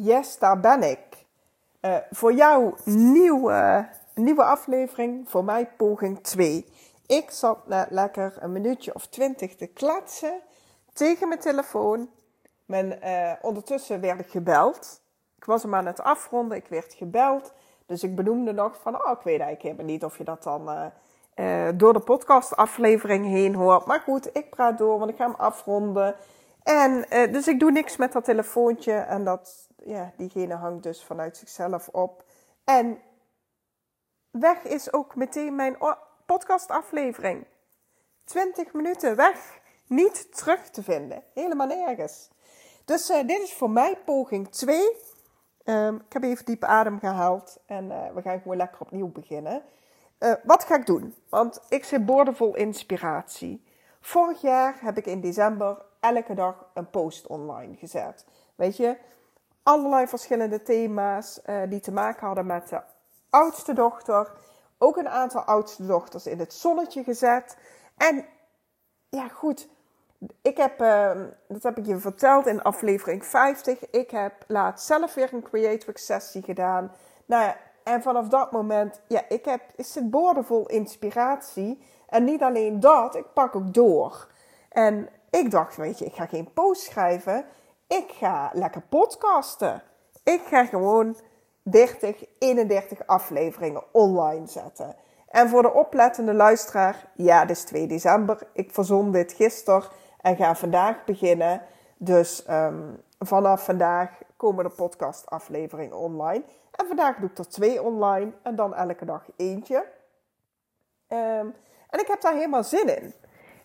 Yes, daar ben ik. Uh, voor jou nieuwe, nieuwe aflevering, voor mij poging 2. Ik zat net lekker een minuutje of twintig te kletsen tegen mijn telefoon. Men, uh, ondertussen werd ik gebeld. Ik was hem aan het afronden, ik werd gebeld. Dus ik benoemde nog van, oh, ik weet eigenlijk helemaal niet of je dat dan uh, door de podcastaflevering heen hoort. Maar goed, ik praat door, want ik ga hem afronden. En dus ik doe niks met dat telefoontje en dat, ja, diegene hangt dus vanuit zichzelf op. En weg is ook meteen mijn podcastaflevering. 20 minuten weg, niet terug te vinden, helemaal nergens. Dus uh, dit is voor mij poging 2. Um, ehm, ik heb even diep adem gehaald en uh, we gaan gewoon lekker opnieuw beginnen. Uh, wat ga ik doen? Want ik zit boordevol inspiratie. Vorig jaar heb ik in december elke dag een post online gezet. Weet je, allerlei verschillende thema's uh, die te maken hadden met de oudste dochter. Ook een aantal oudste dochters in het zonnetje gezet. En ja, goed. Ik heb, uh, dat heb ik je verteld in aflevering 50. Ik heb laatst zelf weer een creative sessie gedaan. Nou ja, en vanaf dat moment, ja, ik heb, is het boordevol inspiratie. En niet alleen dat, ik pak ook door. En ik dacht, weet je, ik ga geen post schrijven. Ik ga lekker podcasten. Ik ga gewoon 30, 31 afleveringen online zetten. En voor de oplettende luisteraar, ja, het is 2 december. Ik verzon dit gisteren en ga vandaag beginnen. Dus um, vanaf vandaag komen de podcastafleveringen online. En vandaag doe ik er twee online en dan elke dag eentje. Um, en ik heb daar helemaal zin in.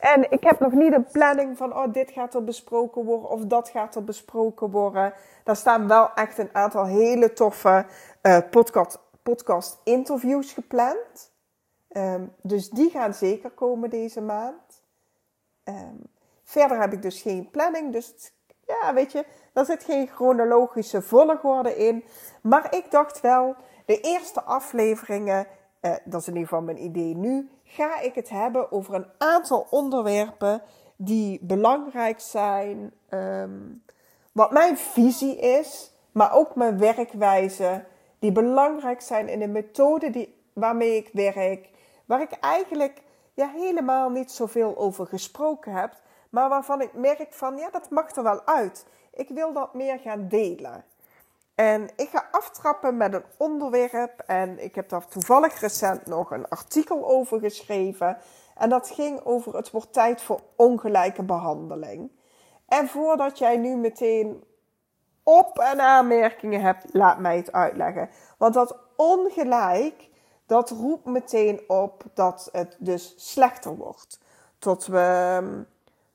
En ik heb nog niet een planning van, oh, dit gaat er besproken worden of dat gaat er besproken worden. Daar staan wel echt een aantal hele toffe uh, podcast, podcast interviews gepland. Um, dus die gaan zeker komen deze maand. Um, verder heb ik dus geen planning. Dus ja, weet je, daar zit geen chronologische volgorde in. Maar ik dacht wel, de eerste afleveringen, uh, dat is in ieder geval mijn idee nu, ga ik het hebben over een aantal onderwerpen die belangrijk zijn. Um, wat mijn visie is, maar ook mijn werkwijze, die belangrijk zijn in de methode die, waarmee ik werk. Waar ik eigenlijk ja, helemaal niet zoveel over gesproken heb, maar waarvan ik merk van ja, dat mag er wel uit. Ik wil dat meer gaan delen. En ik ga aftrappen met een onderwerp. En ik heb daar toevallig recent nog een artikel over geschreven. En dat ging over het wordt tijd voor ongelijke behandeling. En voordat jij nu meteen op- en aanmerkingen hebt, laat mij het uitleggen. Want dat ongelijk, dat roept meteen op dat het dus slechter wordt. Tot we,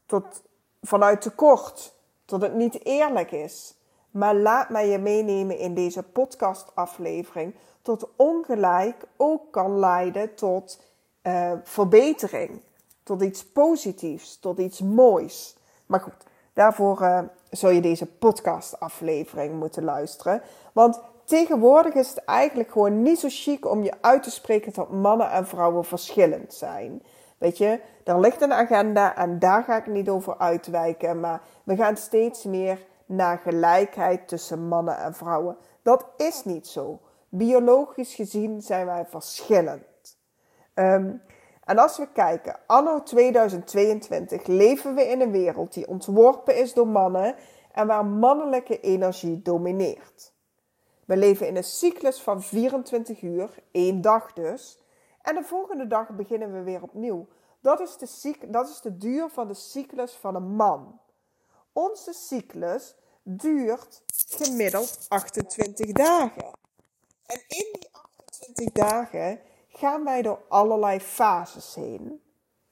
tot vanuit tekort, tot het niet eerlijk is. Maar laat mij je meenemen in deze podcastaflevering tot ongelijk ook kan leiden tot uh, verbetering, tot iets positiefs, tot iets moois. Maar goed, daarvoor uh, zul je deze podcastaflevering moeten luisteren. Want tegenwoordig is het eigenlijk gewoon niet zo chic om je uit te spreken dat mannen en vrouwen verschillend zijn. Weet je, er ligt een agenda en daar ga ik niet over uitwijken, maar we gaan steeds meer naar gelijkheid tussen mannen en vrouwen. Dat is niet zo. Biologisch gezien zijn wij verschillend. Um, en als we kijken, anno 2022 leven we in een wereld die ontworpen is door mannen en waar mannelijke energie domineert. We leven in een cyclus van 24 uur, één dag dus, en de volgende dag beginnen we weer opnieuw. Dat is de, dat is de duur van de cyclus van een man. Onze cyclus duurt gemiddeld 28 dagen. En in die 28 dagen gaan wij door allerlei fases heen.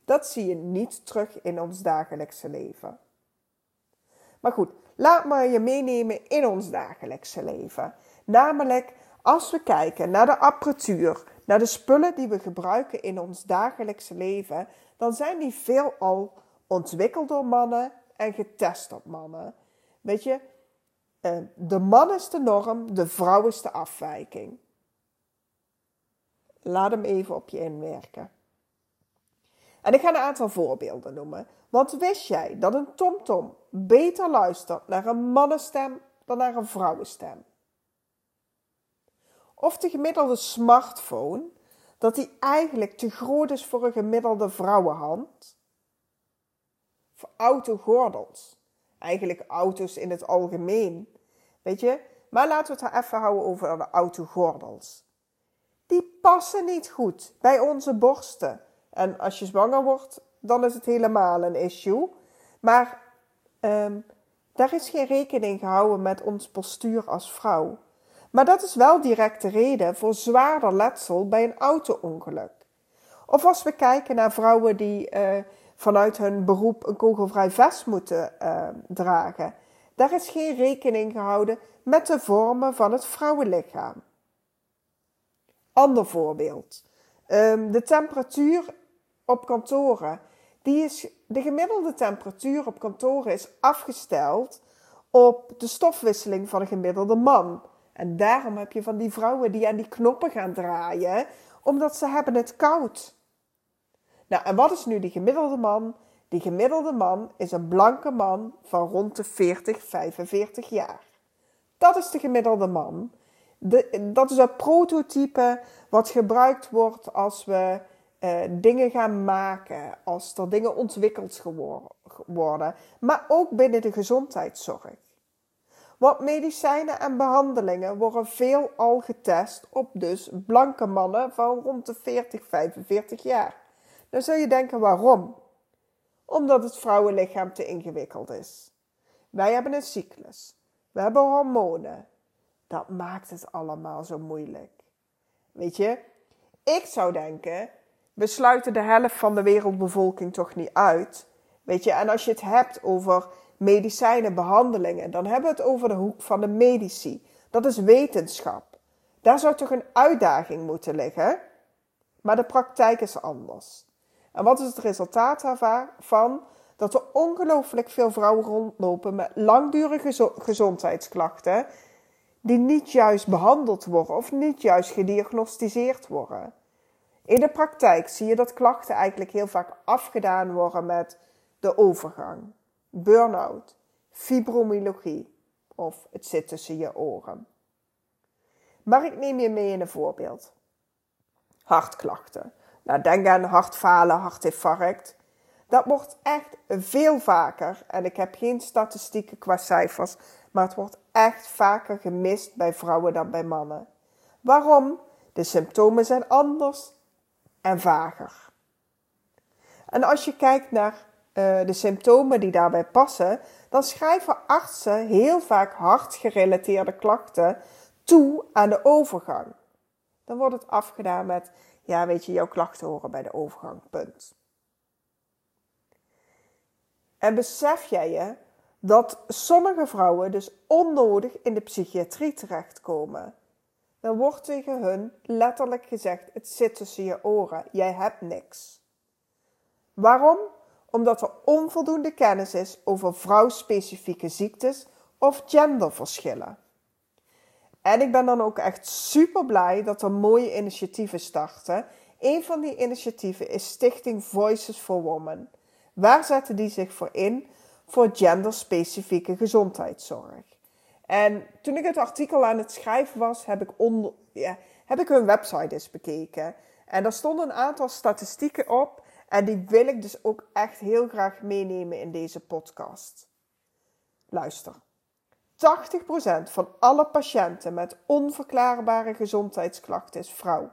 Dat zie je niet terug in ons dagelijkse leven. Maar goed, laat me je meenemen in ons dagelijkse leven. Namelijk als we kijken naar de apparatuur, naar de spullen die we gebruiken in ons dagelijkse leven, dan zijn die veelal ontwikkeld door mannen en getest op mannen. Weet je, eh, de man is de norm, de vrouw is de afwijking. Laat hem even op je inwerken. En ik ga een aantal voorbeelden noemen. Want wist jij dat een tomtom beter luistert naar een mannenstem dan naar een vrouwenstem. Of de gemiddelde smartphone, dat die eigenlijk te groot is voor een gemiddelde vrouwenhand. Voor autogordels. Eigenlijk auto's in het algemeen. Weet je? Maar laten we het even houden over de autogordels. Die passen niet goed bij onze borsten. En als je zwanger wordt, dan is het helemaal een issue. Maar um, daar is geen rekening gehouden met ons postuur als vrouw. Maar dat is wel direct de reden voor zwaarder letsel bij een auto-ongeluk. Of als we kijken naar vrouwen die uh, vanuit hun beroep een kogelvrij vest moeten uh, dragen. Daar is geen rekening gehouden met de vormen van het vrouwenlichaam. Ander voorbeeld. Um, de temperatuur op kantoren. Die is, de gemiddelde temperatuur op kantoren is afgesteld op de stofwisseling van een gemiddelde man. En daarom heb je van die vrouwen die aan die knoppen gaan draaien, omdat ze hebben het koud. Nou, en wat is nu die gemiddelde man? Die gemiddelde man is een blanke man van rond de 40, 45 jaar. Dat is de gemiddelde man. Dat is het prototype wat gebruikt wordt als we uh, dingen gaan maken, als er dingen ontwikkeld worden, maar ook binnen de gezondheidszorg. Want medicijnen en behandelingen worden veelal getest op dus blanke mannen van rond de 40, 45 jaar. Dan zul je denken waarom? Omdat het vrouwenlichaam te ingewikkeld is. Wij hebben een cyclus. We hebben hormonen. Dat maakt het allemaal zo moeilijk. Weet je, ik zou denken, we sluiten de helft van de wereldbevolking toch niet uit. Weet je, en als je het hebt over medicijnen, behandelingen, dan hebben we het over de hoek van de medici. Dat is wetenschap. Daar zou toch een uitdaging moeten liggen? Maar de praktijk is anders. En wat is het resultaat daarvan? Dat er ongelooflijk veel vrouwen rondlopen met langdurige gezondheidsklachten, die niet juist behandeld worden of niet juist gediagnosticeerd worden. In de praktijk zie je dat klachten eigenlijk heel vaak afgedaan worden met de overgang, burn-out, fibromyalgie of het zit tussen je oren. Maar ik neem je mee in een voorbeeld. Hartklachten. Nou, denk aan hartfalen, hartinfarct. Dat wordt echt veel vaker, en ik heb geen statistieken qua cijfers, maar het wordt echt vaker gemist bij vrouwen dan bij mannen. Waarom? De symptomen zijn anders en vager. En als je kijkt naar uh, de symptomen die daarbij passen, dan schrijven artsen heel vaak hartgerelateerde klachten toe aan de overgang. Dan wordt het afgedaan met, ja weet je, jouw klachten horen bij de overgang, punt. En besef jij je dat sommige vrouwen dus onnodig in de psychiatrie terechtkomen? dan wordt tegen hun letterlijk gezegd: het zit tussen je oren, jij hebt niks. Waarom? Omdat er onvoldoende kennis is over vrouwspecifieke ziektes of genderverschillen. En ik ben dan ook echt super blij dat er mooie initiatieven starten. Een van die initiatieven is Stichting Voices for Women. Waar zetten die zich voor in? Voor genderspecifieke gezondheidszorg. En toen ik het artikel aan het schrijven was, heb ik, ja, heb ik hun website eens bekeken. En daar stonden een aantal statistieken op. En die wil ik dus ook echt heel graag meenemen in deze podcast. Luister. 80% van alle patiënten met onverklaarbare gezondheidsklachten is vrouw.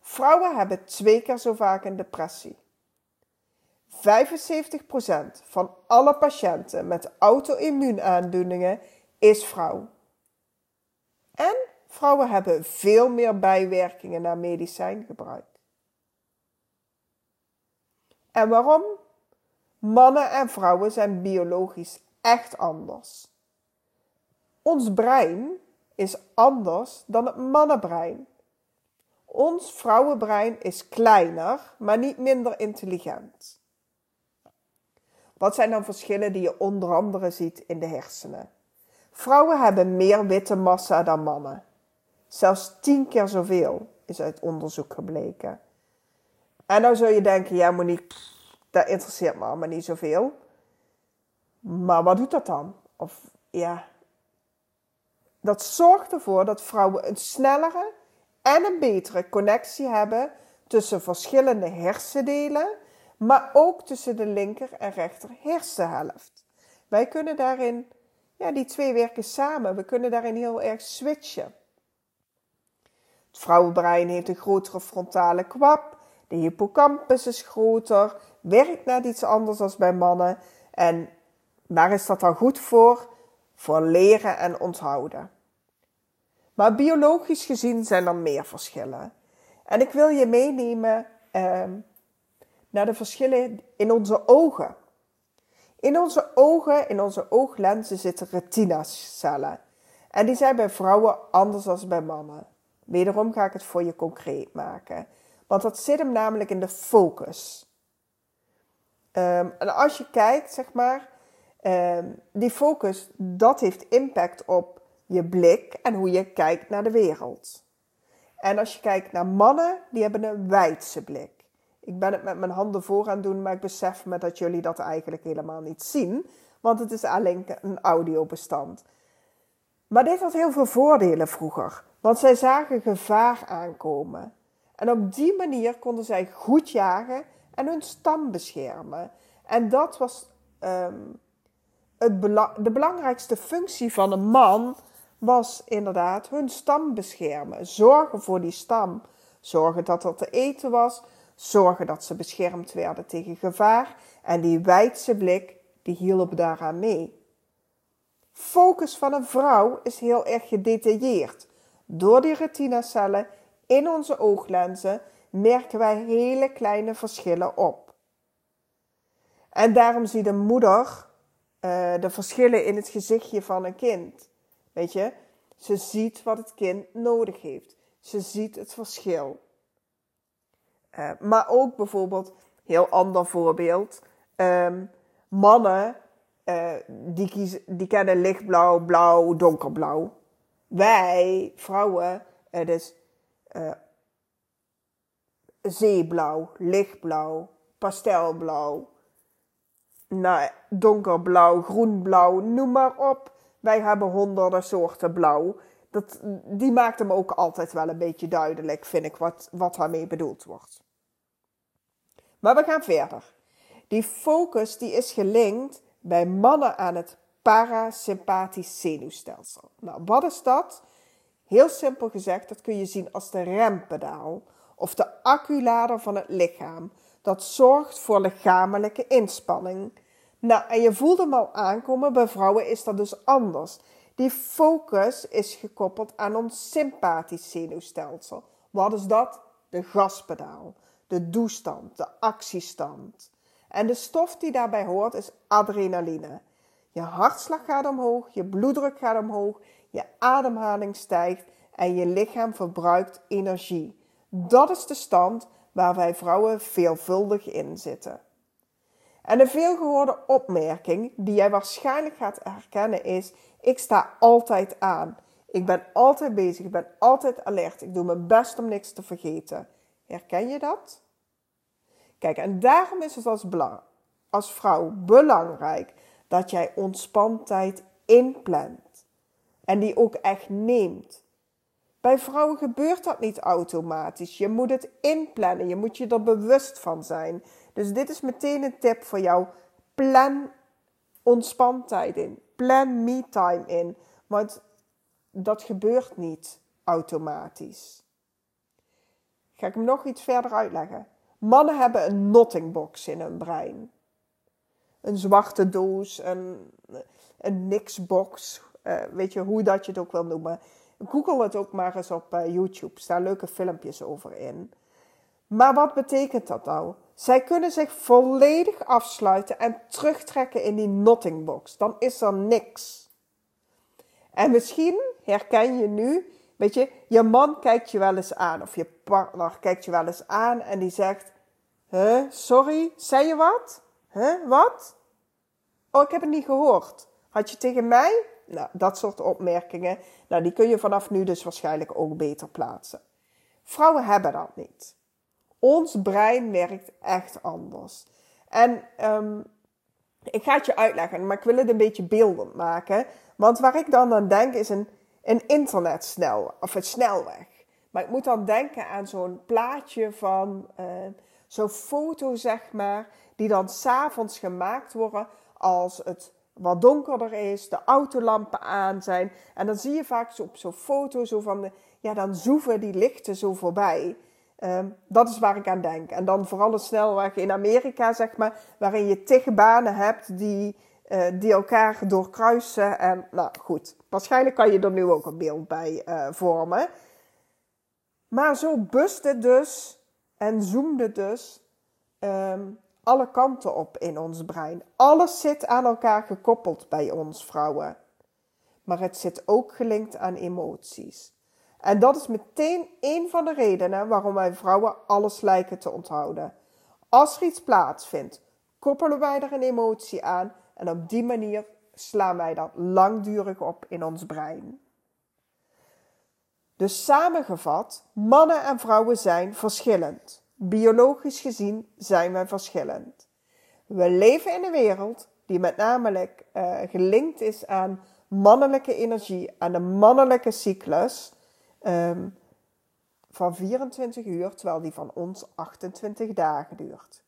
Vrouwen hebben twee keer zo vaak een depressie. 75% van alle patiënten met auto-immuunaandoeningen is vrouw. En vrouwen hebben veel meer bijwerkingen na medicijngebruik. En waarom? Mannen en vrouwen zijn biologisch echt anders. Ons brein is anders dan het mannenbrein. Ons vrouwenbrein is kleiner, maar niet minder intelligent. Wat zijn dan verschillen die je onder andere ziet in de hersenen? Vrouwen hebben meer witte massa dan mannen. Zelfs tien keer zoveel is uit onderzoek gebleken. En nou zul je denken, ja Monique, dat interesseert me allemaal niet zoveel. Maar wat doet dat dan? Of ja, dat zorgt ervoor dat vrouwen een snellere en een betere connectie hebben tussen verschillende hersendelen, maar ook tussen de linker en rechter hersenhelft. Wij kunnen daarin, ja, die twee werken samen. We kunnen daarin heel erg switchen. Het vrouwenbrein heeft een grotere frontale kwap. De hippocampus is groter, werkt net iets anders dan bij mannen. En waar is dat dan goed voor? Voor leren en onthouden. Maar biologisch gezien zijn er meer verschillen. En ik wil je meenemen eh, naar de verschillen in onze ogen. In onze ogen, in onze ooglenzen zitten retinacellen. En die zijn bij vrouwen anders dan bij mannen. Wederom ga ik het voor je concreet maken. Want dat zit hem namelijk in de focus. Um, en als je kijkt, zeg maar, um, die focus, dat heeft impact op je blik en hoe je kijkt naar de wereld. En als je kijkt naar mannen, die hebben een wijdse blik. Ik ben het met mijn handen voor aan doen, maar ik besef me dat jullie dat eigenlijk helemaal niet zien, want het is alleen een audiobestand. Maar dit had heel veel voordelen vroeger, want zij zagen gevaar aankomen. En op die manier konden zij goed jagen en hun stam beschermen. En dat was um, het de belangrijkste functie van een man, was inderdaad hun stam beschermen. Zorgen voor die stam. Zorgen dat er te eten was. Zorgen dat ze beschermd werden tegen gevaar. En die wijdse blik, die hielp daaraan mee. Focus van een vrouw is heel erg gedetailleerd. Door die retinacellen in onze ooglenzen merken wij hele kleine verschillen op. En daarom ziet de moeder uh, de verschillen in het gezichtje van een kind. Weet je, ze ziet wat het kind nodig heeft. Ze ziet het verschil. Uh, maar ook bijvoorbeeld, heel ander voorbeeld, um, mannen uh, die, kiezen, die kennen lichtblauw, blauw, donkerblauw. Wij, vrouwen, het is uh, zeeblauw, lichtblauw, pastelblauw, nou, donkerblauw, groenblauw, noem maar op. Wij hebben honderden soorten blauw. Dat, die maakt hem ook altijd wel een beetje duidelijk, vind ik, wat, wat daarmee bedoeld wordt. Maar we gaan verder. Die focus die is gelinkt bij mannen aan het parasympathisch zenuwstelsel. Nou, wat is dat? Heel simpel gezegd, dat kun je zien als de rempedaal of de acculader van het lichaam. Dat zorgt voor lichamelijke inspanning. Nou, en je voelt hem al aankomen, bij vrouwen is dat dus anders. Die focus is gekoppeld aan ons sympathisch zenuwstelsel. Wat is dat? De gaspedaal, de doestand, de actiestand. En de stof die daarbij hoort is adrenaline. Je hartslag gaat omhoog, je bloeddruk gaat omhoog, je ademhaling stijgt en je lichaam verbruikt energie. Dat is de stand waar wij vrouwen veelvuldig in zitten. En een veelgehoorde opmerking die jij waarschijnlijk gaat herkennen is: ik sta altijd aan. Ik ben altijd bezig, ik ben altijd alert. Ik doe mijn best om niks te vergeten. Herken je dat? Kijk, en daarom is het als, als vrouw belangrijk dat jij ontspantheid inplant. En die ook echt neemt. Bij vrouwen gebeurt dat niet automatisch. Je moet het inplannen. Je moet je er bewust van zijn. Dus dit is meteen een tip voor jou. Plan ontspantheid in. Plan me-time in. Want dat gebeurt niet automatisch. Ga ik hem nog iets verder uitleggen. Mannen hebben een nottingbox in hun brein. Een zwarte doos, een, een niksbox. Uh, weet je hoe dat je het ook wil noemen. Google het ook maar eens op uh, YouTube. Staan leuke filmpjes over in. Maar wat betekent dat nou? Zij kunnen zich volledig afsluiten en terugtrekken in die nottingbox. Dan is er niks. En misschien herken je nu, weet je, je man kijkt je wel eens aan of je partner kijkt je wel eens aan en die zegt: Huh, sorry, zei je wat? Huh, wat? Oh, ik heb het niet gehoord. Had je tegen mij? Nou, dat soort opmerkingen, nou, die kun je vanaf nu dus waarschijnlijk ook beter plaatsen. Vrouwen hebben dat niet. Ons brein werkt echt anders. En um, ik ga het je uitleggen, maar ik wil het een beetje beeldend maken. Want waar ik dan aan denk is een een internetsnel, of een snelweg. Maar ik moet dan denken aan zo'n plaatje van uh, zo'n foto, zeg maar, die dan s'avonds gemaakt worden als het wat donkerder is, de autolampen aan zijn. En dan zie je vaak zo op zo'n foto zo van, de, ja, dan zoeven die lichten zo voorbij. Um, dat is waar ik aan denk. En dan vooral de snelweg in Amerika, zeg maar, waarin je tig banen hebt die, uh, die elkaar doorkruisen. En nou goed, waarschijnlijk kan je er nu ook een beeld bij uh, vormen. Maar zo buste dus en zoomde dus um, alle kanten op in ons brein. Alles zit aan elkaar gekoppeld bij ons vrouwen. Maar het zit ook gelinkt aan emoties. En dat is meteen een van de redenen waarom wij vrouwen alles lijken te onthouden. Als er iets plaatsvindt, koppelen wij er een emotie aan en op die manier slaan wij dat langdurig op in ons brein. Dus samengevat, mannen en vrouwen zijn verschillend. Biologisch gezien zijn wij verschillend. We leven in een wereld die met name uh, gelinkt is aan mannelijke energie, aan de mannelijke cyclus um, van 24 uur, terwijl die van ons 28 dagen duurt.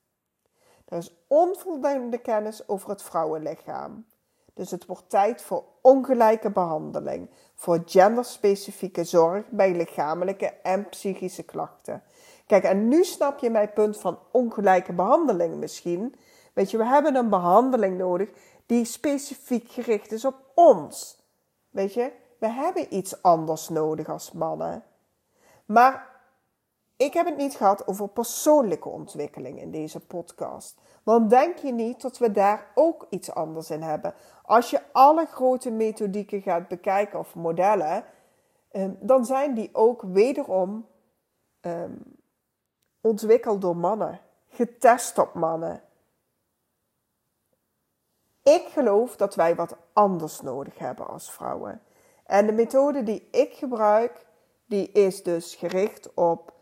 Er is onvoldoende kennis over het vrouwenlichaam. Dus het wordt tijd voor ongelijke behandeling, voor genderspecifieke zorg bij lichamelijke en psychische klachten. Kijk, en nu snap je mijn punt van ongelijke behandeling misschien. Weet je, we hebben een behandeling nodig die specifiek gericht is op ons. Weet je, we hebben iets anders nodig als mannen. Maar ik heb het niet gehad over persoonlijke ontwikkeling in deze podcast. Want denk je niet dat we daar ook iets anders in hebben? Als je alle grote methodieken gaat bekijken of modellen, ehm, dan zijn die ook wederom ehm, ontwikkeld door mannen, getest op mannen. Ik geloof dat wij wat anders nodig hebben als vrouwen. En de methode die ik gebruik, die is dus gericht op,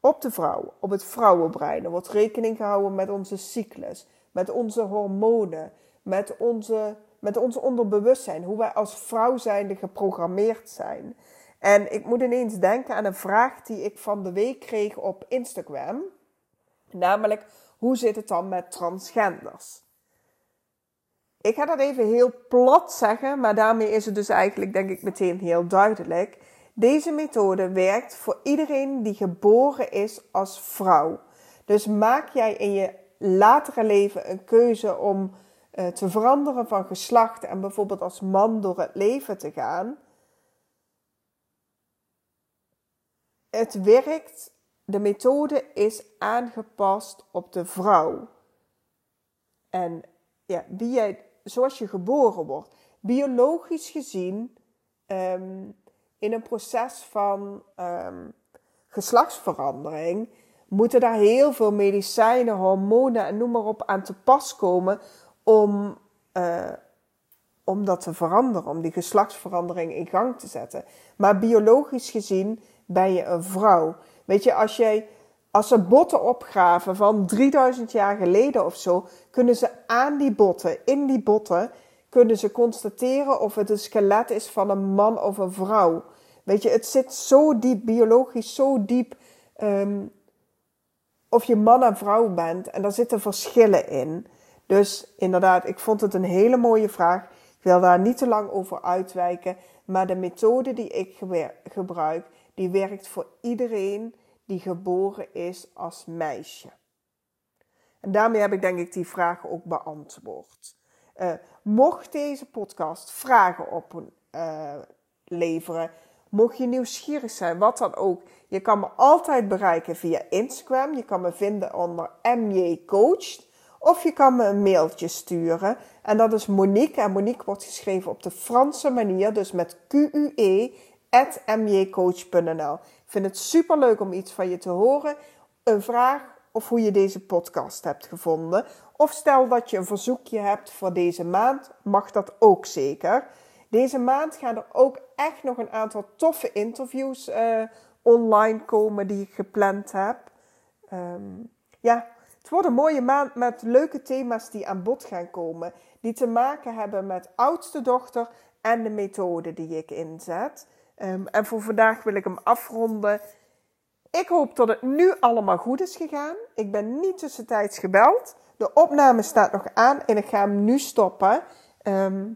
op de vrouw, op het vrouwenbrein. Er wordt rekening gehouden met onze cyclus, met onze hormonen, met onze, met onze onderbewustzijn, hoe wij als vrouw zijnde geprogrammeerd zijn. En ik moet ineens denken aan een vraag die ik van de week kreeg op Instagram. Namelijk, hoe zit het dan met transgenders? Ik ga dat even heel plat zeggen, maar daarmee is het dus eigenlijk denk ik meteen heel duidelijk. Deze methode werkt voor iedereen die geboren is als vrouw. Dus maak jij in je latere leven een keuze om uh, te veranderen van geslacht en bijvoorbeeld als man door het leven te gaan. Het werkt, de methode is aangepast op de vrouw. En ja, wie jij zoals je geboren wordt. Biologisch gezien, ehm, in een proces van um, geslachtsverandering, moeten daar heel veel medicijnen, hormonen en noem maar op aan te pas komen om, uh, om dat te veranderen, om die geslachtsverandering in gang te zetten. Maar biologisch gezien ben je een vrouw. Weet je, als jij als ze botten opgraven van 3000 jaar geleden of zo, kunnen ze aan die botten, in die botten, kunnen ze constateren of het een skelet is van een man of een vrouw. Weet je, het zit zo diep, biologisch zo diep, um, of je man en vrouw bent. En daar zitten verschillen in. Dus inderdaad, ik vond het een hele mooie vraag. Ik wil daar niet te lang over uitwijken. Maar de methode die ik gebruik, die werkt voor iedereen die geboren is als meisje? En daarmee heb ik denk ik die vragen ook beantwoord. Uh, mocht deze podcast vragen opleveren, uh, mocht je nieuwsgierig zijn, wat dan ook, je kan me altijd bereiken via Instagram. Je kan me vinden onder MJ Coached. Of je kan me een mailtje sturen. En dat is Monique. En Monique wordt geschreven op de Franse manier, dus met Q-U-E mjcoach.nl. Ik vind het super leuk om iets van je te horen. Een vraag of hoe je deze podcast hebt gevonden. Of stel dat je een verzoekje hebt voor deze maand, mag dat ook zeker. Deze maand gaan er ook echt nog een aantal toffe interviews uh, online komen die ik gepland heb. Um, ja, het wordt een mooie maand met leuke thema's die aan bod gaan komen. Die te maken hebben met oudste dochter en de methode die ik inzet. Ehm, en voor vandaag wil ik hem afronden. Ik hoop dat het nu allemaal goed is gegaan. Ik ben niet tussentijds gebeld. De opname staat nog aan en ik ga hem nu stoppen. Ehm,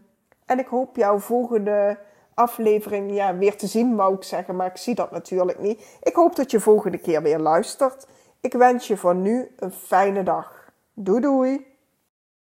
en ik hoop jouw volgende aflevering ja, weer te zien, wou ik zeggen, maar ik zie dat natuurlijk niet. Ik hoop dat je volgende keer weer luistert. Ik wens je voor nu een fijne dag. Doei doei!